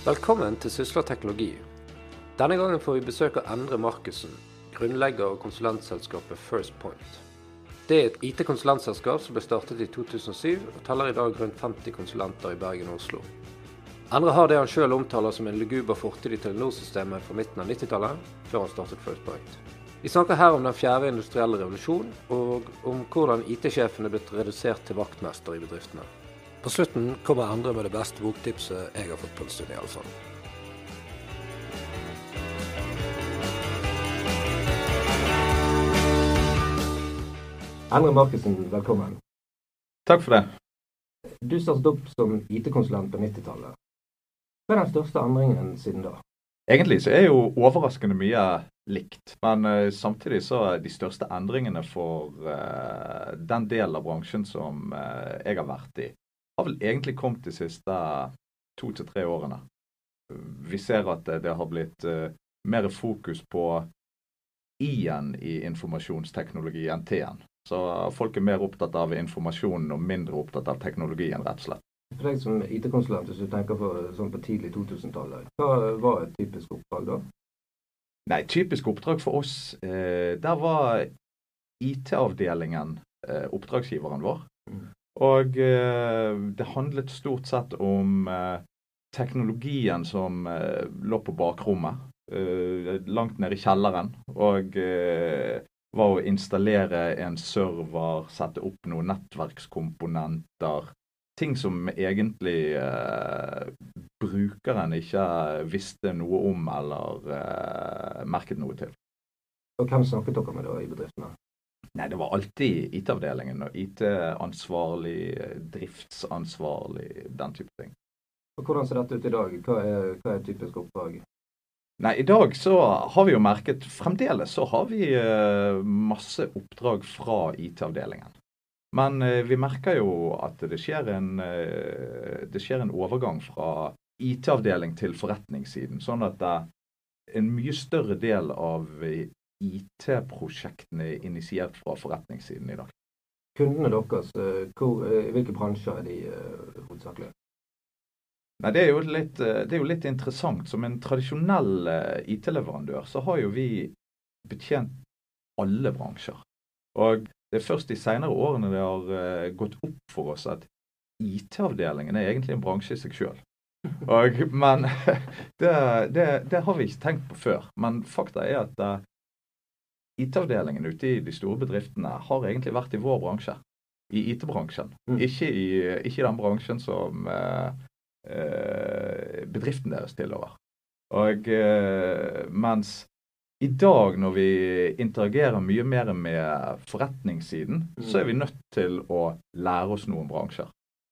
Velkommen til Sysla teknologi. Denne gangen får vi besøk av Endre Markussen, grunnlegger og konsulentselskapet First Point. Det er et IT-konsulentselskap som ble startet i 2007, og teller i dag rundt 50 konsulenter i Bergen og Oslo. Endre har det han sjøl omtaler som en luguber fortid i Telenor-systemet fra midten av 90-tallet, før han startet First Point. Vi snakker her om den fjerde industrielle revolusjon, og om hvordan IT-sjefen er blitt redusert til vaktmester i bedriftene. På slutten kommer Endre med det beste boktipset jeg har fått på en stund, iallfall. Endre Markussen, velkommen. Takk for det. Du startet opp som IT-konsulent på 90-tallet. Hva er den største endringen siden da? Egentlig så er jo overraskende mye likt. Men uh, samtidig så er de største endringene for uh, den delen av bransjen som uh, jeg har vært i, har vel egentlig kommet de siste to til tre årene. Vi ser at det har blitt mer fokus på I-en i informasjonsteknologi enn T-en. Så folk er mer opptatt av informasjonen og mindre opptatt av teknologien, rett og slett. For deg som IT-konsulent, hvis du tenker på sånn på tidlig 2000-tallet, hva var et typisk oppdrag da? Nei, typisk oppdrag for oss, eh, der var IT-avdelingen eh, oppdragsgiveren vår. Mm. Og eh, det handlet stort sett om eh, teknologien som eh, lå på bakrommet. Langt nede i kjelleren. Og var å installere en server, sette opp noen nettverkskomponenter. Ting som egentlig eh, brukeren ikke visste noe om eller eh, merket noe til. Og Hvem snakket dere med da i bedriftene? Nei, Det var alltid IT-avdelingen. og IT-ansvarlig, driftsansvarlig, den type ting. Og Hvordan ser dette ut i dag? Hva er, hva er typisk oppdrag? Nei, I dag så har vi jo merket Fremdeles så har vi uh, masse oppdrag fra IT-avdelingen. Men uh, vi merker jo at det skjer en, uh, det skjer en overgang fra IT-avdeling til forretningssiden. Sånn at en mye større del av IT-prosjektene er initiert fra forretningssiden i dag. Kundene deres, hvor, hvilke bransjer er de hovedsakelig? Nei, det er, litt, eh, det er, jo litt, interessant. Som en tradisjonell eh, IT-leverandør så har jo vi betjent alle bransjer. Og det er først de senere årene det har gått opp for oss at IT-avdelingen er egentlig en bransje i seg sjøl. Men det, det, det, har vi ikke tenkt på før. Men fakta er at IT-avdelingen ute i de store bedriftene har egentlig vært i vår bransje. I IT-bransjen. Mm. Ikke, i, ikke i den bransjen som uh, Eh, bedriften deres tilhører. Og eh, mens i dag, når vi interagerer mye mer med forretningssiden, mm. så er vi nødt til å lære oss noen bransjer.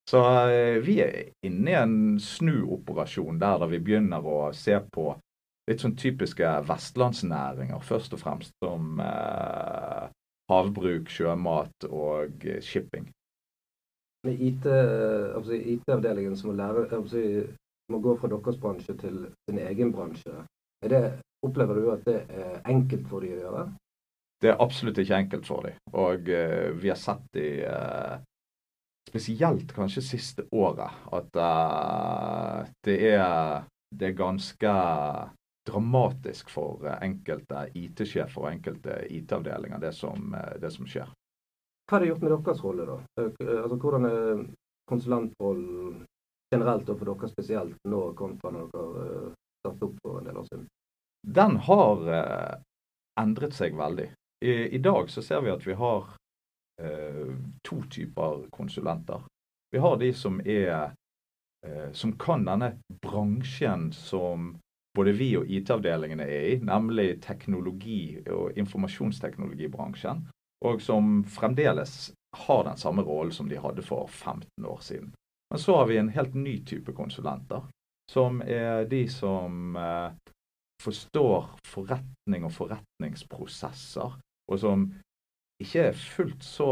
Så eh, vi er inne i en snuoperasjon der, der vi begynner å se på litt sånn typiske vestlandsnæringer, først og fremst som eh, havbruk, sjømat og shipping IT-avdelingen IT som må lære må gå fra deres bransje til sin egen bransje. Det, opplever du at det er enkelt for dem å gjøre? Det er absolutt ikke enkelt for dem. Og eh, vi har sett det eh, spesielt kanskje siste året, at eh, det, er, det er ganske dramatisk for enkelte IT-sjefer og enkelte IT-avdelinger, det, det som skjer. Hva har det gjort med deres rolle, da? Eh, altså, Hvordan er konsulentrollen generelt og for dere spesielt nå kontra når dere startet opp for en del år siden? Den har endret seg veldig. I, I, dag så ser vi at vi har eh, to typer konsulenter. Vi har de som er som kan denne bransjen som både vi og IT-avdelingene er i, nemlig teknologi- og informasjonsteknologibransjen og som fremdeles har den samme rollen som de hadde for 15 år siden. Men så har vi en helt ny type konsulenter, som er de som eh, forstår forretning og forretningsprosesser, og som ikke er fullt så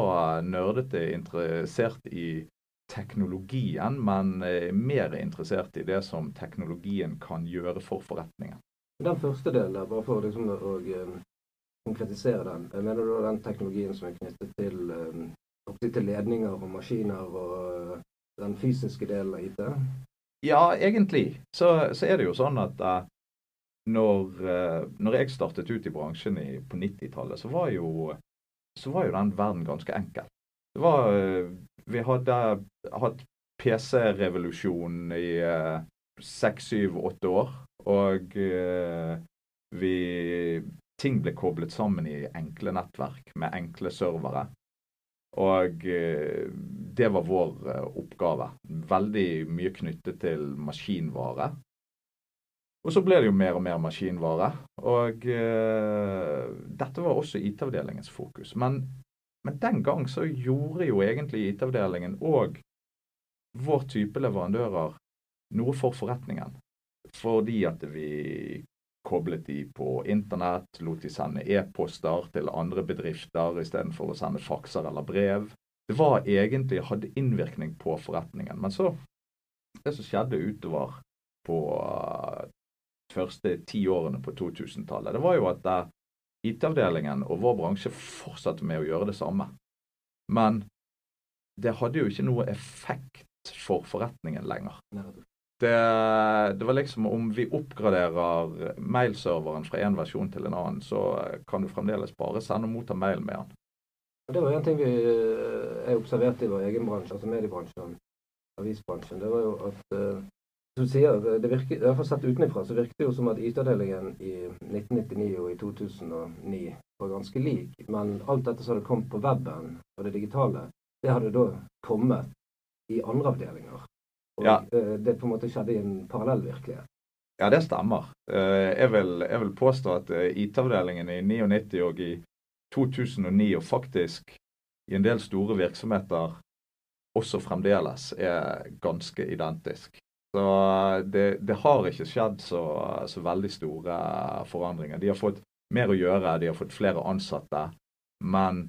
nerdete interessert i teknologien, men er mer interessert i det som teknologien kan gjøre for forretningen. Den første delen, bare for liksom å konkretisere den. Mener du den teknologien som er knyttet til, um, til ledninger og maskiner og den fysiske delen av IT? Ja, egentlig så, så er det jo sånn at uh, når, uh, når, jeg startet ut i bransjen i, på 90-tallet, så, så var jo den verden ganske enkel. Det var uh, Vi hadde hatt PC-revolusjon i seks, syv, åtte år. Og vi Ting ble koblet sammen i enkle nettverk med enkle servere. Og eh, det var vår eh, oppgave. Veldig mye knyttet til maskinvare. Og så ble det jo mer og mer maskinvare. Og uh, dette var også IT-avdelingens fokus. Men, men, den gang så gjorde jo egentlig IT-avdelingen og vår type leverandører noe for forretningen. Fordi at vi koblet de på internett, lot de sende e-poster til andre bedrifter istedenfor å sende fakser eller brev. Det var egentlig, hadde innvirkning på forretningen. Men så, det som skjedde utover på de første ti årene på 2000-tallet, det var jo at uh, IT-avdelingen og vår bransje fortsatte med å gjøre det samme. Men det hadde jo ikke noe effekt for forretningen lenger. Det, det, var liksom om vi oppgraderer mailserveren fra én versjon til en annen, så kan du fremdeles bare sende og motta mail med den. Det var en ting vi jeg eh, observerte i vår egen bransje, altså mediebransjen, avisbransjen. Det var jo at du sier, det virker, i hvert fall Sett utenfra så virker det jo som at IT-avdelingen i 1999 og i 2009 var ganske lik. Men alt dette som hadde kommet på weben og det digitale, det hadde da kommet i andre avdelinger. Og ja. Eh, det på en måte skjedde i en parallell virkelighet. Ja, det stemmer. Eh, jeg vil, jeg vil påstå at eh, IT-avdelingen i 99 og i 2009, og faktisk i en del store virksomheter også fremdeles, er ganske identisk. Så det, det har ikke skjedd så, så, veldig store forandringer. De har fått mer å gjøre, de har fått flere ansatte, men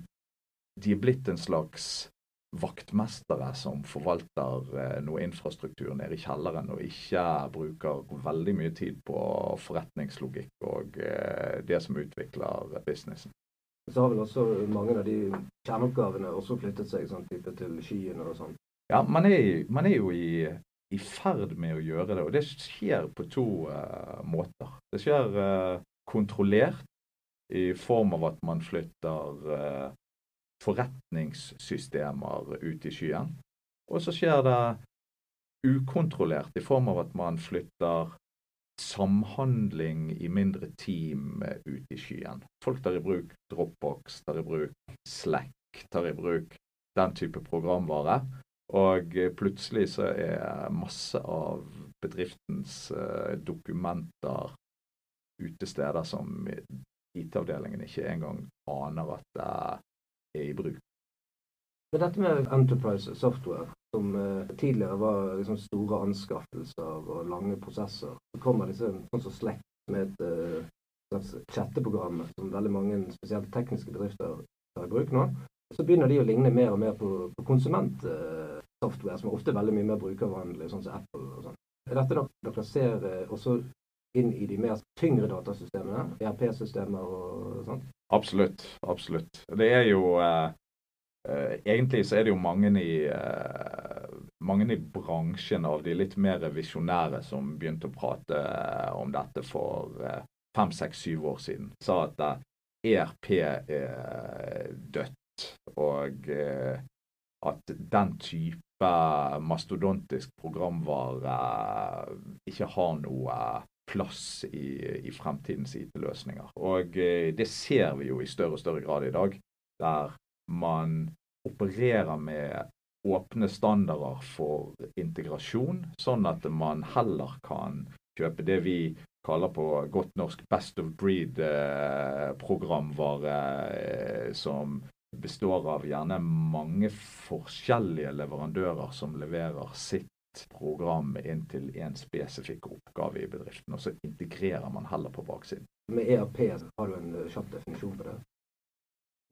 de er blitt en slags vaktmestere som forvalter eh, noe infrastruktur nede i kjelleren, og ikke bruker veldig mye tid på forretningslogikk og eh, det som utvikler businessen. Så har vel også mange av de kjerneoppgavene også flyttet seg sånn type til Skien og sånn? Ja, man er, man er jo i, i, ferd med å gjøre det, og det skjer på to uh, måter. Det skjer uh, kontrollert i form av at man flytter uh, forretningssystemer ut i skyen. Og så skjer det ukontrollert i form av at man flytter samhandling i mindre team ut i skyen. Folk tar i bruk Dropbox, tar i bruk Slack, tar i bruk den type programvare. Og plutselig så er masse av bedriftens uh, dokumenter utesteder som IT-avdelingen ikke engang aner at det er i bruk. Men dette med Enterprise Software, som uh, tidligere var liksom store anskaffelser og lange prosesser, så kommer disse sånn som Slack med et uh, slags chatteprogram som veldig mange, spesielt tekniske bedrifter, tar i bruk nå. Så begynner de å ligne mer og mer på, på konsumentsoftware, uh, som er ofte veldig mye mer brukervennlig, sånn som Apple og sånn. Er dette noe dere ser også inn i de mer tyngre datasystemene, ERP-systemer og sånt? Absolutt. Absolutt. Det er jo eh, eh, Egentlig så er det jo mange i, eh, mange i bransjen av de litt mer visjonære som begynte å prate eh, om dette for eh, fem, seks, syv år siden. Sa at ERP er dødt, og at den type mastodontisk programvare ikke har noe plass i, i fremtidens IT-løsninger. Og eh, det ser vi jo i større og større grad i dag, der man opererer med åpne standarder for integrasjon, sånn at man heller kan kjøpe det vi kaller på godt norsk best of breed-programvare, eh, som består av gjerne mange forskjellige leverandører som leverer sitt program inn til en spesifikk oppgave i bedriften, og så integrerer man heller på baksiden. Med ERP har du en eh, kjapp definisjon på det?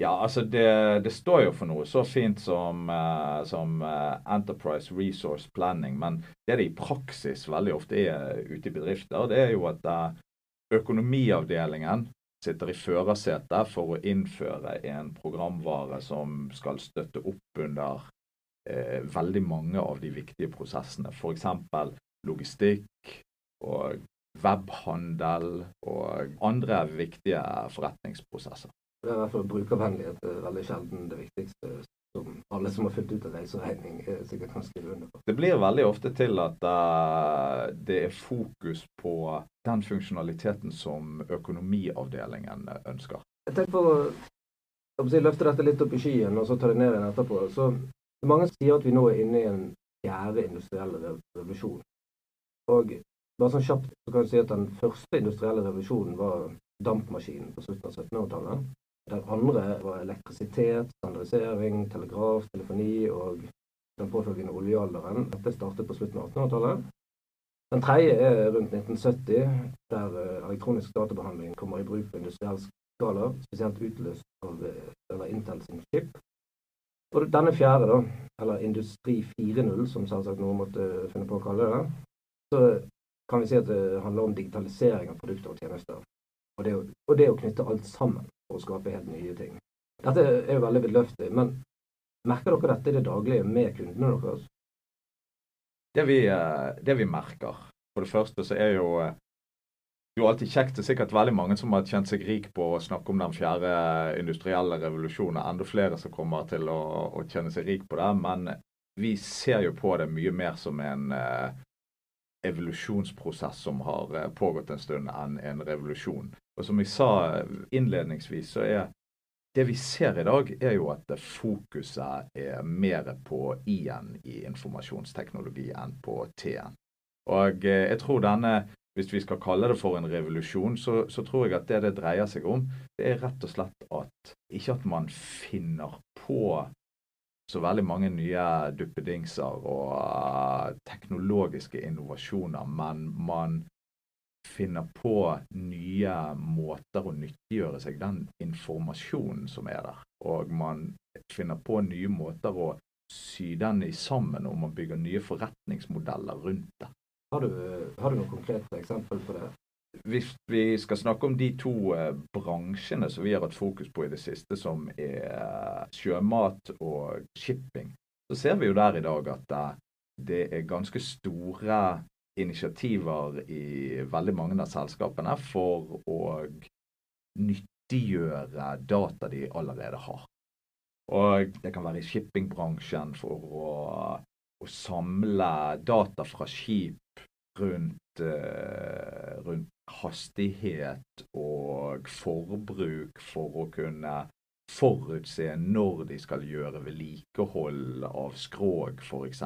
Ja, altså det, det, står jo for noe så fint som, uh, som uh, Enterprise Resource Planning, men det det i praksis veldig ofte er ute i bedrifter, det er jo at økonomiavdelingen sitter i førersetet for å innføre en programvare som skal støtte opp under eh, veldig mange av de viktige prosessene. F.eks. logistikk og webhandel og andre viktige forretningsprosesser. Det er i hvert fall brukervennlighet er veldig sjelden det viktigste som alle som har fulgt ut av reiseregning, sikkert kan skrive under på. Det blir veldig ofte til at uh, det er fokus på den funksjonaliteten som økonomiavdelingen ønsker. Jeg tenker på å løfte dette litt opp i skyen og så ta det ned igjen etterpå. Så Mange sier at vi nå er inne i en fjerde industrielle revolusjon. Og bare sånn kjapt så kan jeg si at Den første industrielle revolusjonen var dampmaskinen på slutten av 1700-tallet. Den andre var elektrisitet, standardisering, telegraf, telefoni og den påfølgende oljealderen. Dette startet på slutten av 1800-tallet. Den tredje er rundt 1970, der eh, elektronisk databehandling kommer i bruk på industriell skala, spesielt utløst av eh, eller Intel sin chip. Og denne fjerde, da, eller Industri 4.0, som selvsagt noen måtte finne på å kalle det, så kan vi si at det handler om digitalisering av produkter og tjenester. Og det, og det å knytte alt sammen å skape helt nye ting. Dette er jo veldig vidløftig, men merker dere dette i det daglige med kundene deres? Det vi, eh, det vi merker, for det første så er jo eh, jo alltid kjekt. Det er sikkert veldig mange som har kjent seg rik på å snakke om den fjerde industrielle revolusjonen. Enda flere som kommer til å, å kjenne seg rik på det. Men vi ser jo på det mye mer som en uh, evolusjonsprosess som har uh, pågått en stund, enn en revolusjon. Og som jeg sa innledningsvis, så er det vi ser i dag, er jo at fokuset er mer på I-en i informasjonsteknologi enn på T-en. Og uh, jeg tror denne hvis vi skal kalle det for en revolusjon, så, så, tror jeg at det det dreier seg om, det er rett og slett at ikke at man finner på så veldig mange nye duppedingser og uh, teknologiske innovasjoner, men man finner på nye måter å nyttiggjøre seg den informasjonen som er der. Og man finner på nye måter å sy den i sammen, og man bygger nye forretningsmodeller rundt det. Har du, har du noen konkrete eksempel på det? Hvis vi skal snakke om de to eh, bransjene som vi har hatt fokus på i det siste, som er eh, sjømat og shipping, så ser vi jo der i dag at eh, det er ganske store initiativer i veldig mange av selskapene for å nyttiggjøre data de allerede har. Og det kan være i shippingbransjen for å, å samle data fra skip rundt, eh, rundt hastighet og forbruk for å kunne forutse når de skal gjøre vedlikehold av skrog, f.eks.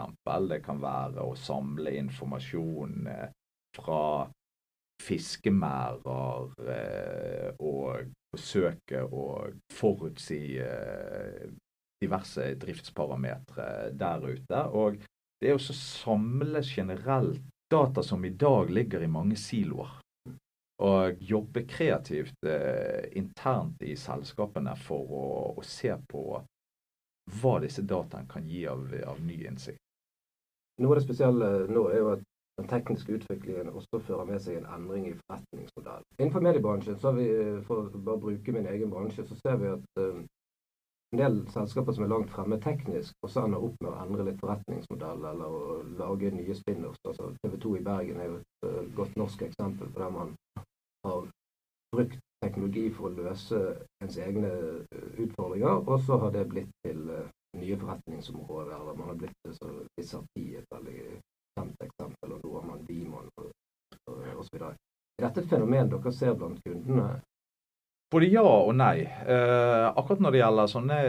Det kan være å samle informasjon eh, fra fiskemerder eh, og forsøke å forutsi diverse driftsparametere der ute. Og det er også samle generelt data som i dag ligger i mange siloer. Og jobbe kreativt eh, internt i selskapene for å, å, se på hva disse dataene kan gi av, av ny innsikt. Noe av det spesielle nå er jo at den tekniske utviklingen også fører med seg en endring i forretningsmodell. Innenfor mediebransjen, så har vi, eh, for å bare bruke min egen bransje, så ser vi at eh, en del selskaper som er langt fremme teknisk, også ender opp med å endre litt forretningsmodell eller å lage nye spin-offs. Altså, TV 2 i Bergen er jo et uh, godt norsk eksempel på der man har brukt teknologi for å løse ens egne uh, utfordringer, og så har det blitt til uh, nye forretningsområder. eller Man har blitt til så Visati, et veldig kjent eksempel, og nå har man Demon osv. Er dette et fenomen dere ser blant kundene? Både ja og nei. Eh, akkurat når det gjelder sånne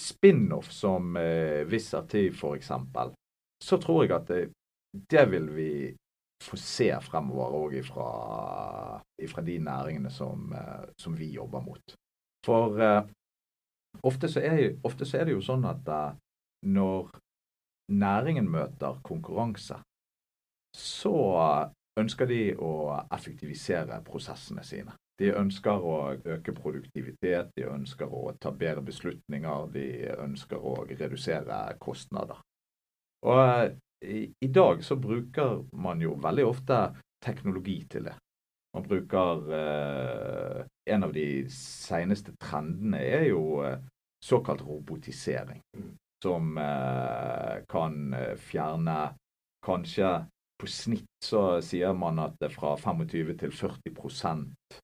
spin-off som eh, Visarti f.eks., så tror jeg at det, det, vil vi se fremover òg ifra, de næringene som, eh, som, vi jobber mot. For uh, ofte, så er, ofte, så er, det jo sånn at uh, når næringen møter konkurranse, så ønsker de å effektivisere prosessene sine. De ønsker å øke produktivitet, de ønsker å ta bedre beslutninger, de ønsker å redusere kostnader. Og i, dag så bruker man jo veldig ofte teknologi til det. Man bruker eh, En av de seneste trendene er jo eh, såkalt robotisering. Som eh, kan eh, fjerne kanskje på snitt så sier man at det fra 25 til 40%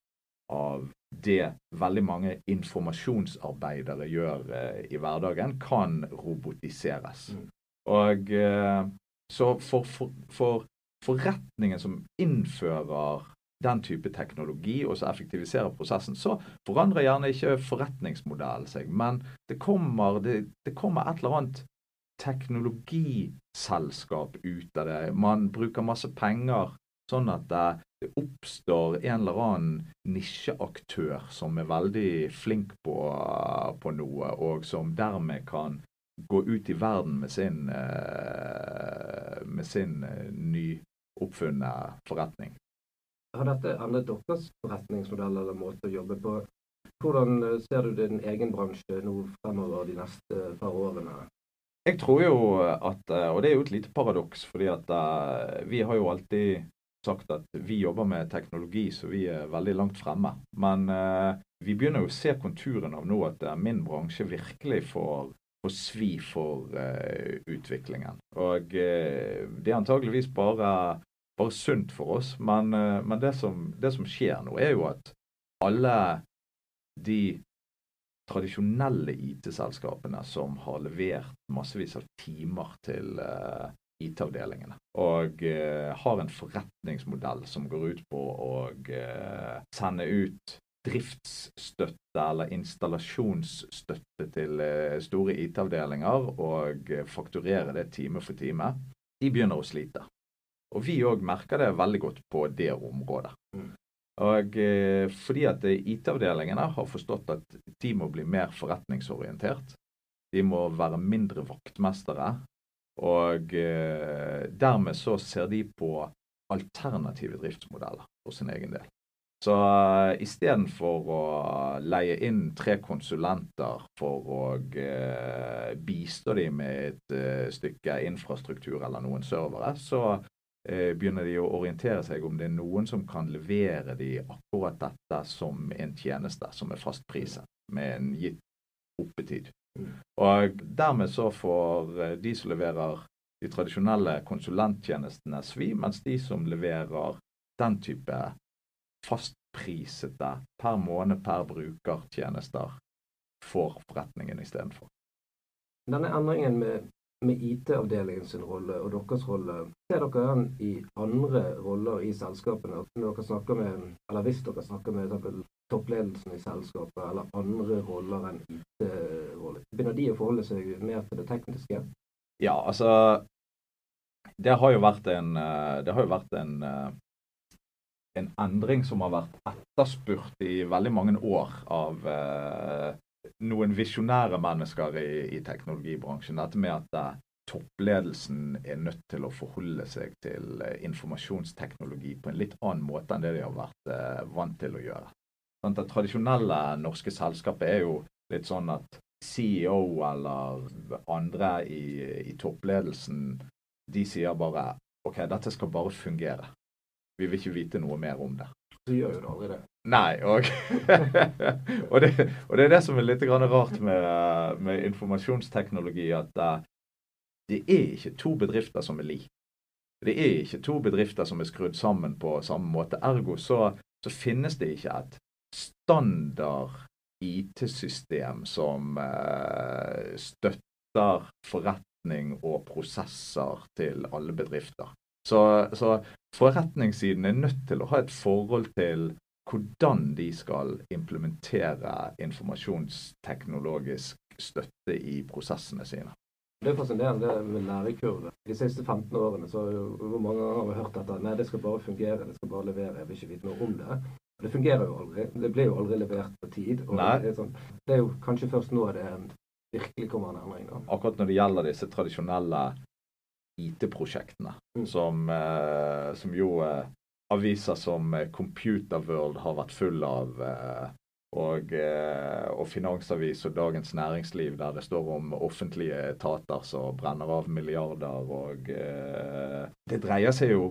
av det veldig mange informasjonsarbeidere gjør eh, i hverdagen, kan robotiseres. Mm. Og eh, så for, for, for, forretningen som innfører den type teknologi og så effektiviserer prosessen, så forandrer gjerne ikke forretningsmodellen seg. Men det kommer, det, det kommer et eller annet teknologiselskap ut av det. Man bruker masse penger sånn at det, oppstår en eller annen nisjeaktør som er veldig flink på, på, noe, og som dermed kan gå ut i verden med sin, eh, med sin eh, nyoppfunne forretning. Har dette endret deres forretningsmodell eller måte å jobbe på? Hvordan eh, ser du din egen bransje nå fremover de neste par årene? Jeg tror jo at, eh, og det er jo et lite paradoks, fordi at vi har jo alltid sagt at vi jobber med teknologi, så vi er veldig langt fremme. Men vi begynner jo å se konturene av nå at min bransje virkelig får, får svi for utviklingen. Og det er antageligvis bare bare sunt for oss. Men, uh, men det, som, det, som, skjer nå, er jo at alle de tradisjonelle IT-selskapene som har levert massevis av timer til uh, IT-avdelingene, og uh, har en forretningsmodell som går ut på å uh, sende ut driftsstøtte eller installasjonsstøtte til store IT-avdelinger og fakturere det time for time, de begynner å slite. Og vi òg merker det veldig godt på det området. Mm. Og eh, Fordi at IT-avdelingene har forstått at de må bli mer forretningsorientert. De må være mindre vaktmestere. Og eh, dermed så ser de på alternative driftsmodeller for sin egen del. Så uh, istedenfor å leie inn tre konsulenter for å uh, bistå dem med et uh, stykke infrastruktur eller noen servere, så Eh, begynner de å orientere seg om det er noen som kan levere de akkurat dette som en tjeneste som er fastpriset med en gitt oppetid. Mm. Og dermed så får eh, de som leverer de tradisjonelle konsulenttjenestene svi, mens de som leverer den type fastprisete per måned per brukertjenester for forretningen istedenfor. Denne endringen med med IT-avdelingen sin rolle og deres rolle, ser dere den i andre roller i selskapene? Når dere snakker med, eller Hvis dere snakker med eksempel, toppledelsen i selskapet, eller andre roller enn IT-roller, begynner de å forholde seg mer til det tekniske? Ja, altså Det har jo vært en, eh, det har jo vært en, eh, en endring som har vært etterspurt i veldig mange år av eh, noen visjonære mennesker i, i, teknologibransjen. Dette med at eh, toppledelsen er nødt til å forholde seg til eh, informasjonsteknologi på en litt annen måte enn det de har vært uh, vant til å gjøre. Sånn, det tradisjonelle norske selskapet er jo litt sånn at CEO eller andre i, i toppledelsen de sier bare OK, dette skal bare fungere. Vi vil ikke vite noe mer om det. Så gjør jo det aldri det. Nei. Og, og, det, og, det, er det som er litt rart med, med informasjonsteknologi, at uh, det er ikke to bedrifter som er like. Det er ikke to bedrifter som er skrudd sammen på samme måte. Ergo så, så finnes det ikke et standard IT-system som uh, støtter forretning og prosesser til alle bedrifter. Så, så forretningssiden er nødt til å ha et forhold til hvordan de skal implementere informasjonsteknologisk støtte i prosessene sine. Det er fascinerende det med lærekurve. De siste 15 årene så hvor mange ganger har vi hørt at Nei, det skal bare fungere, det skal bare levere. Jeg vil ikke vite noe om det. Det fungerer jo aldri. Det blir jo aldri levert på tid. det er, sånn, det, er jo kanskje først nå det virkelig kommer en endring. Da. Akkurat når det gjelder disse tradisjonelle IT-prosjektene, mm. som, eh, som, jo eh, aviser som eh, Computer World har vært full av. Eh, og, eh, og Finansavis og Dagens Næringsliv, der det står om offentlige etater som brenner av milliarder. og Det dreier seg jo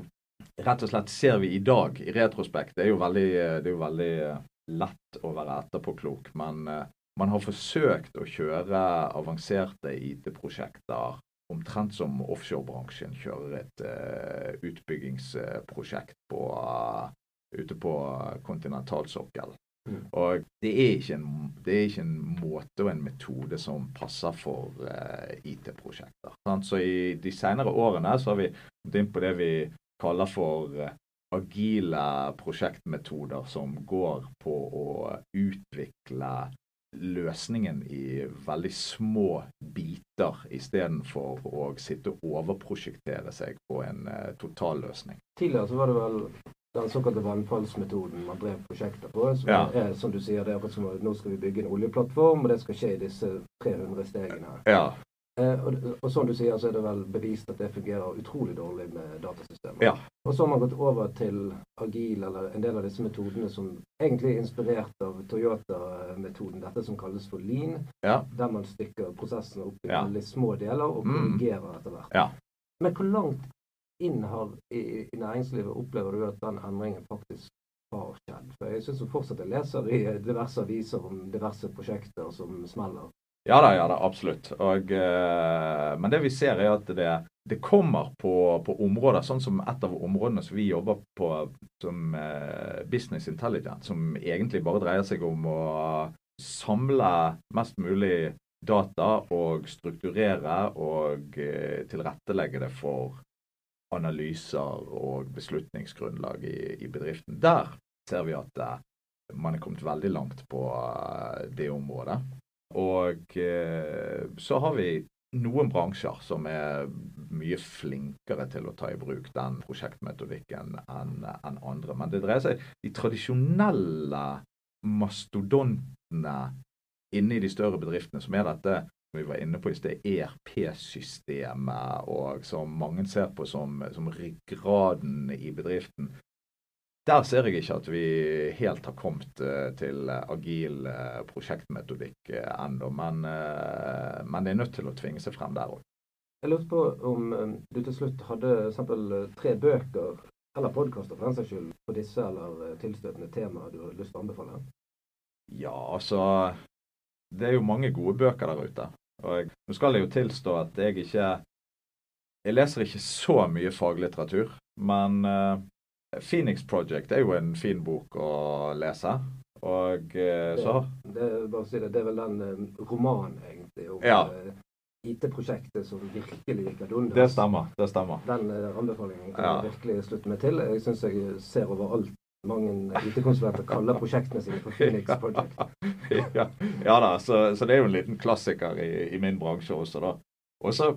rett og slett, ser vi i dag, i retrospekt, det er jo veldig, det er jo veldig lett å være etterpåklok. Men man har forsøkt å kjøre avanserte IT-prosjekter omtrent som offshorebransjen kjører et uh, utbyggingsprosjekt på, uh, ute på kontinentalsokkelen. Mm. Og det er, en, det er ikke en måte og en metode som passer for uh, IT-prosjekter. Så i de senere årene så har vi gått inn på det vi kaller for agile prosjektmetoder som går på å utvikle løsningen i veldig små biter, istedenfor å sitte og overprosjektere seg på en uh, totalløsning. Tidligere så var det vel den såkalte vannfallsmetoden man drev prosjekter på. Som ja. er, som du sier, det er som nå skal vi bygge en oljeplattform, og det skal skje i disse 300 stegene. Ja. Eh, og, og, som du sier, så er det vel bevist at det fungerer utrolig dårlig med datasystemer. Ja. Og så har man gått over til agil, eller en del av disse metodene som egentlig er inspirert av Toyota-metoden, dette som kalles for lean, ja. der man stykker prosessene opp i ja. veldig små deler og mm. korrigerer mm. etter hvert. Ja. Men hvor langt inn har i, i, næringslivet opplever du at den endringen faktisk har skjedd? For jeg syns fortsatt jeg leser i diverse aviser om diverse prosjekter som smeller. Ja da, ja da, absolutt. Og, uh, men det vi ser er at det, det kommer på, på, områder, sånn som et av områdene som vi jobber på som uh, business intelligence, som egentlig bare dreier seg om å samle mest mulig data og strukturere og uh, tilrettelegge det for analyser og beslutningsgrunnlag i, i bedriften. Der ser vi at man er kommet veldig langt på det området. Og eh, så har vi noen bransjer som er mye flinkere til å ta i bruk den prosjektmetodikken enn en andre. Men det dreier seg de tradisjonelle mastodontene inne i de større bedriftene, som er dette som vi var inne på i sted, ERP-systemet, og som mange ser på som, som ryggraden i bedriften. Der ser jeg ikke at vi helt har kommet uh, til agil uh, prosjektmetodikk ennå, men, men, det er nødt til å tvinge seg frem der òg. Jeg lurte på om du til slutt hadde eksempel tre bøker eller podkaster for den saks skyld på disse eller tilstøtende temaer du har lyst til å anbefale? Ja, altså Det er jo mange gode bøker der ute. Og jeg, nå skal jeg jo tilstå at jeg ikke Jeg leser ikke så mye faglitteratur, men Phoenix Project er jo en fin bok å lese. Og eh, så det, det, si det, det, er vel den eh, romanen, egentlig, om ja. Eh, IT-prosjektet som virkelig gikk ad undas. Det stemmer. det stemmer. Den anbefalingen kan ja. jeg virkelig slutte meg til. Jeg syns jeg ser overalt mange IT-konsulenter kaller prosjektene sine for Phoenix Project. ja, ja, da, så, så, det er jo en liten klassiker i, i min bransje også, da. Og så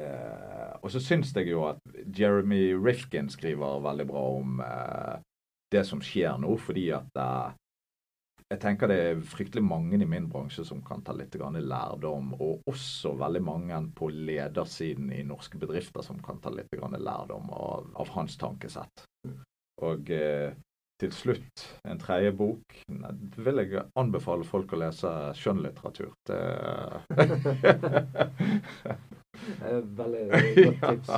eh, og så syns jeg jo at Jeremy Rifkin skriver veldig bra om eh, det som skjer nå, fordi at eh, jeg tenker det er fryktelig mange i min bransje som kan ta litt lærdom, og også veldig mange på ledersiden i norske bedrifter som kan ta litt lærdom av, av hans tankesett. Og eh, til slutt, en tredje bok vil jeg anbefale folk å lese skjønnlitteratur. Det Veldig godt tips.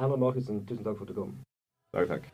Herman Markussen, tusen takk for at du kom. Takk, takk.